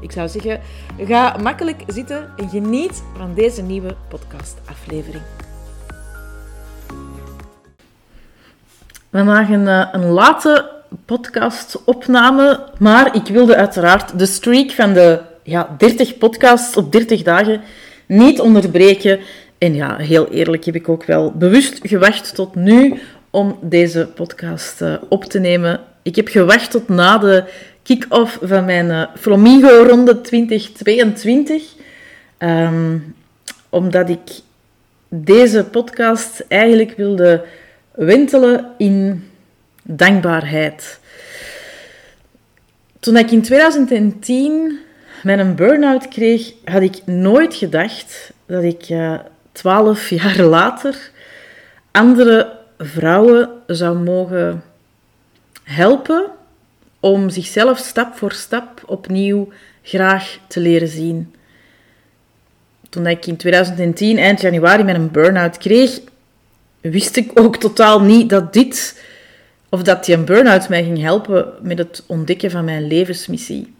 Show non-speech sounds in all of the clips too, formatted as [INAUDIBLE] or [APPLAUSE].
Ik zou zeggen, ga makkelijk zitten en geniet van deze nieuwe podcastaflevering. Vandaag een, eh, een late podcastopname, maar ik wilde uiteraard de streak van de ja, 30 podcasts op 30 dagen niet onderbreken. En ja, heel eerlijk heb ik ook wel bewust gewacht tot nu om deze podcast uh, op te nemen. Ik heb gewacht tot na de kick-off van mijn uh, Flamingo-ronde 2022. Um, omdat ik deze podcast eigenlijk wilde wentelen in dankbaarheid. Toen ik in 2010 mijn burn-out kreeg, had ik nooit gedacht dat ik uh, twaalf jaar later andere vrouwen zou mogen helpen om zichzelf stap voor stap opnieuw graag te leren zien. Toen ik in 2010, eind januari, mijn burn-out kreeg, wist ik ook totaal niet dat dit, of dat die burn-out mij ging helpen met het ontdekken van mijn levensmissie.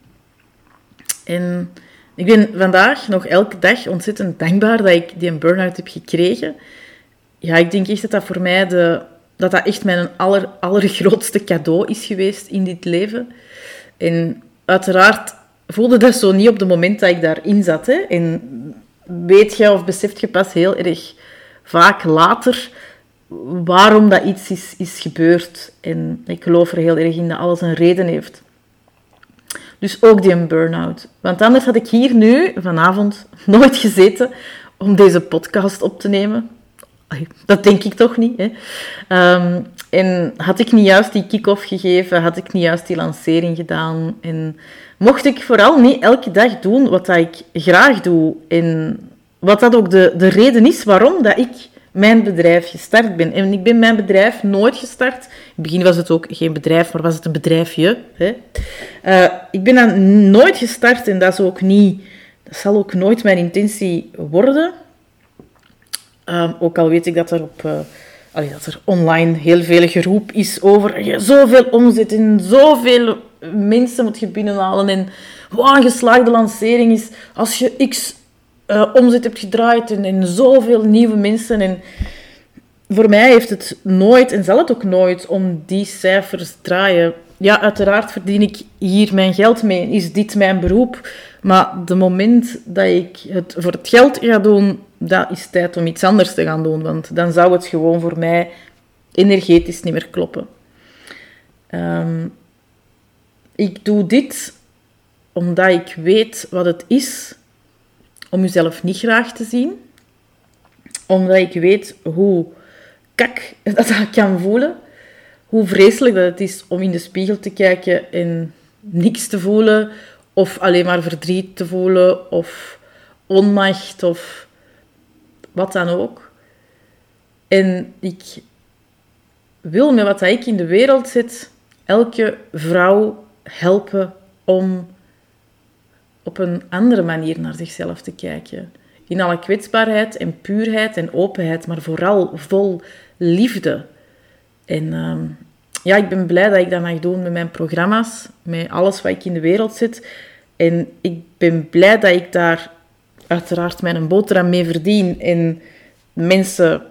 En ik ben vandaag nog elke dag ontzettend dankbaar dat ik die burn-out heb gekregen. Ja, ik denk echt dat dat voor mij de, dat dat echt mijn aller, allergrootste cadeau is geweest in dit leven. En uiteraard voelde dat zo niet op het moment dat ik daarin zat. Hè. En weet je of beseft je pas heel erg vaak later waarom dat iets is, is gebeurd. En ik geloof er heel erg in dat alles een reden heeft. Dus ook die burn-out. Want anders had ik hier nu vanavond [LAUGHS] nooit gezeten om deze podcast op te nemen. Dat denk ik toch niet. Hè? Um, en had ik niet juist die kick-off gegeven, had ik niet juist die lancering gedaan. En mocht ik vooral niet elke dag doen wat dat ik graag doe. En wat dat ook de, de reden is waarom dat ik mijn bedrijf gestart ben. En ik ben mijn bedrijf nooit gestart. In het begin was het ook geen bedrijf, maar was het een bedrijfje. Hè? Uh, ik ben dat nooit gestart en dat is ook niet... Dat zal ook nooit mijn intentie worden. Um, ook al weet ik dat er op... Allee, dat er online heel veel geroep is over zoveel omzet en zoveel mensen moet je binnenhalen en wat een geslaagde lancering is als je x uh, omzet hebt gedraaid en, en zoveel nieuwe mensen. En voor mij heeft het nooit, en zal het ook nooit, om die cijfers draaien. Ja, uiteraard verdien ik hier mijn geld mee. Is dit mijn beroep? Maar de moment dat ik het voor het geld ga doen, dat is tijd om iets anders te gaan doen. Want dan zou het gewoon voor mij energetisch niet meer kloppen. Um, ik doe dit omdat ik weet wat het is om jezelf niet graag te zien. Omdat ik weet hoe kak [LAUGHS] dat, dat kan voelen. Hoe vreselijk dat het is om in de spiegel te kijken en niks te voelen. Of alleen maar verdriet te voelen. Of onmacht. Of wat dan ook. En ik wil met wat ik in de wereld zet, elke vrouw helpen om op een andere manier naar zichzelf te kijken. In alle kwetsbaarheid en puurheid en openheid, maar vooral vol liefde. En ehm, ja, ik ben blij dat ik dat mag doen met mijn programma's, met alles wat ik in de wereld zet. En ik ben blij dat ik daar uiteraard mijn boterham mee verdien en mensen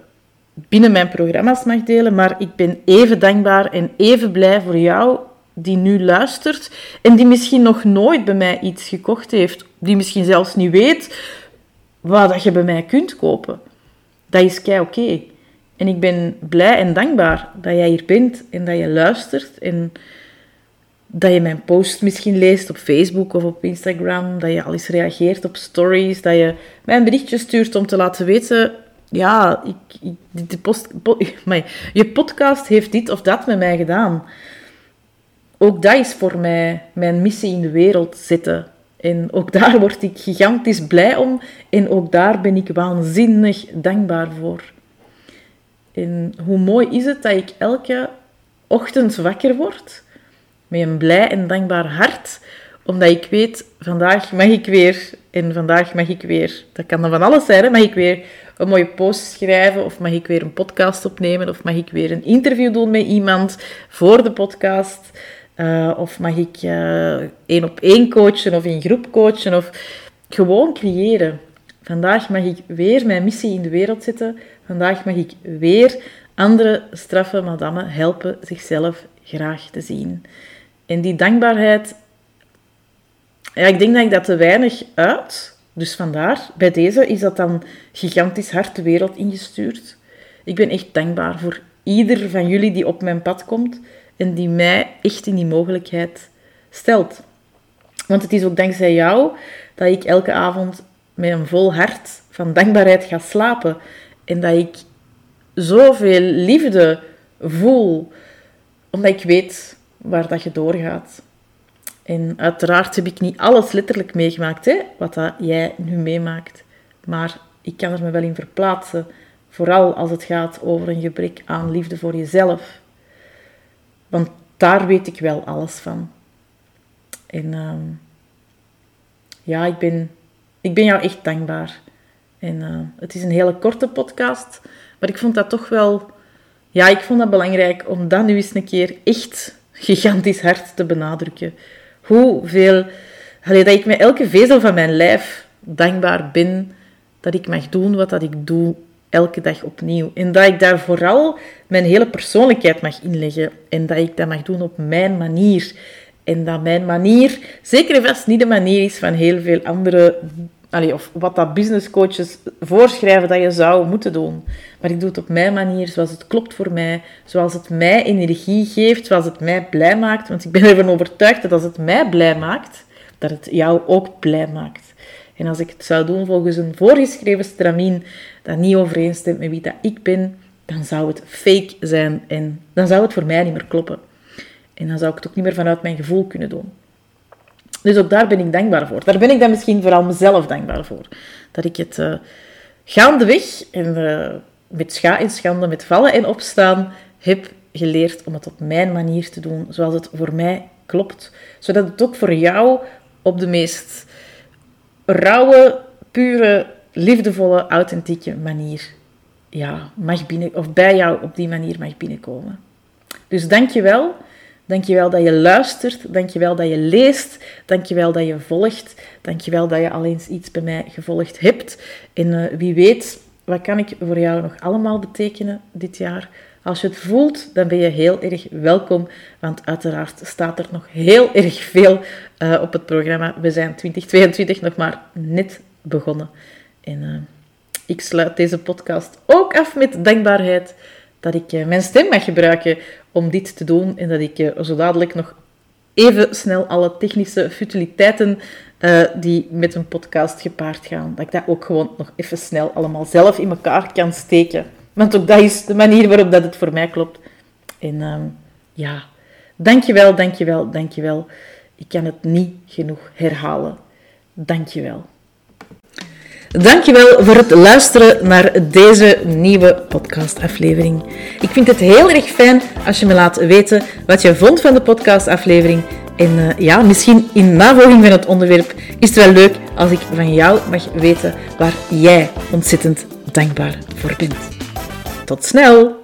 binnen mijn programma's mag delen. Maar ik ben even dankbaar en even blij voor jou die nu luistert en die misschien nog nooit bij mij iets gekocht heeft, die misschien zelfs niet weet wat dat je bij mij kunt kopen. Dat is kei oké. En ik ben blij en dankbaar dat jij hier bent en dat je luistert en dat je mijn post misschien leest op Facebook of op Instagram, dat je al eens reageert op stories, dat je mij een berichtje stuurt om te laten weten, ja, ik, ik post, [LAUGHS] maar je podcast heeft dit of dat met mij gedaan ook dat is voor mij mijn missie in de wereld zetten. En ook daar [LAUGHS] word ik gigantisch blij om. En ook daar ben ik waanzinnig dankbaar voor. En hoe mooi is het dat ik elke ochtend wakker word met een blij en dankbaar hart, omdat ik weet, vandaag mag ik weer, en vandaag mag ik weer, dat kan dan van alles zijn, hè, mag ik weer een mooie post schrijven, of mag ik weer een podcast opnemen, of mag ik weer een interview doen met iemand voor de podcast, uh, of mag ik uh, één op één coachen, of in groep coachen, of gewoon creëren. Vandaag mag ik weer mijn missie in de wereld zetten. Vandaag mag ik weer andere straffe madammen helpen zichzelf graag te zien. En die dankbaarheid, ja, ik denk dat ik dat te weinig uit. Dus vandaar, bij deze is dat dan gigantisch hard de wereld ingestuurd. Ik ben echt dankbaar voor ieder van jullie die op mijn pad komt en die mij echt in die mogelijkheid stelt. Want het is ook dankzij jou dat ik elke avond met een vol hart van dankbaarheid ga slapen. En dat ik zoveel liefde voel, omdat ik weet waar dat je doorgaat. En uiteraard heb ik niet alles letterlijk meegemaakt, hè, wat dat jij nu meemaakt. Maar ik kan er me wel in verplaatsen, vooral als het gaat over een gebrek aan liefde voor jezelf. Want daar weet ik wel alles van. En ehm, ja, ik ben, ik ben jou echt dankbaar. En uh, het is een hele korte podcast, maar ik vond dat toch wel... Ja, ik vond dat belangrijk om dat nu eens een keer echt gigantisch hard te benadrukken. Hoeveel... Dat ik met elke vezel van mijn lijf dankbaar ben dat ik mag doen wat dat ik doe elke dag opnieuw. En dat ik daar vooral mijn hele persoonlijkheid mag inleggen. En dat ik dat mag doen op mijn manier. En dat mijn manier zeker en vast niet de manier is van heel veel andere Of wat dat business coaches voorschrijven dat je zou moeten doen. Maar ik doe het op mijn manier, zoals het klopt voor mij, zoals het mij energie geeft, zoals het mij blij maakt. Want ik ben ervan overtuigd dat als het mij blij maakt, dat het jou ook blij maakt. En als ik het zou doen volgens een voorgeschreven stramien dat niet overeenstemt met wie dat ik ben, dan zou het fake zijn en dan zou het voor mij niet meer kloppen. En dan zou ik het ook niet meer vanuit mijn gevoel kunnen doen. Dus ook daar ben ik dankbaar voor. Daar ben ik dan misschien vooral mezelf dankbaar voor. Dat ik het uh, gaandeweg en uh, met scha en schande, met vallen en opstaan, heb geleerd om het op mijn manier te doen, zoals het voor mij klopt. Zodat het ook voor jou op de meest rauwe, pure, liefdevolle, authentieke manier ja, mag binnen, of bij jou op die manier mag binnenkomen. Dus dank je wel Dankjewel dat je luistert. Dankjewel dat je leest. Dankjewel dat je volgt. Dankjewel dat je al eens iets bij mij gevolgd hebt. En uh, wie weet, wat kan ik voor jou nog allemaal betekenen dit jaar? Als je het voelt, dan ben je heel erg welkom, want uiteraard staat er nog heel erg veel uh, op het programma. We zijn 2022 nog maar net begonnen. En uh, ik sluit deze podcast ook af met dankbaarheid dat ik uh, mijn stem mag gebruiken om dit te doen en dat ik uh, zo dadelijk nog even snel alle technische futiliteiten uh, die met een podcast gepaard gaan, dat ik dat ook gewoon nog even snel allemaal zelf in elkaar kan steken. Want ook dat is de manier waarop dat het voor mij klopt. En uh, ja, dankjewel, dankjewel, dankjewel. Ik kan het niet genoeg herhalen. Dankjewel. Dankjewel voor het luisteren naar deze nieuwe podcastaflevering. Ik vind het heel erg fijn als je me laat weten wat je vond van de podcastaflevering. En uh, ja, misschien in navolging van het onderwerp is het wel leuk als ik van jou mag weten waar jij ontzettend dankbaar voor bent. Tot snel!